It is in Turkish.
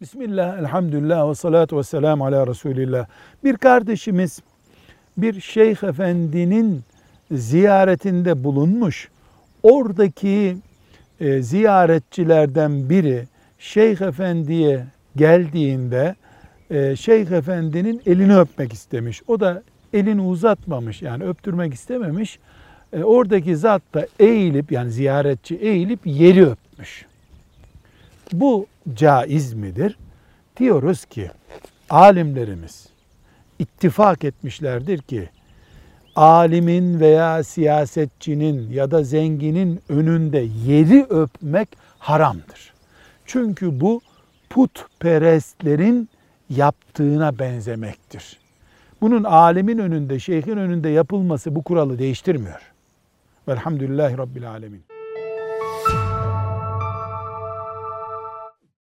Bismillah, elhamdülillah ve salatu ve selamu ala Resulillah. Bir kardeşimiz bir şeyh efendinin ziyaretinde bulunmuş. Oradaki e, ziyaretçilerden biri şeyh efendiye geldiğinde e, şeyh efendinin elini öpmek istemiş. O da elini uzatmamış yani öptürmek istememiş. E, oradaki zat da eğilip yani ziyaretçi eğilip yeri öpmüş. Bu caiz midir? Diyoruz ki alimlerimiz ittifak etmişlerdir ki alimin veya siyasetçinin ya da zenginin önünde yeri öpmek haramdır. Çünkü bu putperestlerin yaptığına benzemektir. Bunun alimin önünde, şeyhin önünde yapılması bu kuralı değiştirmiyor. Velhamdülillahi Rabbil Alemin.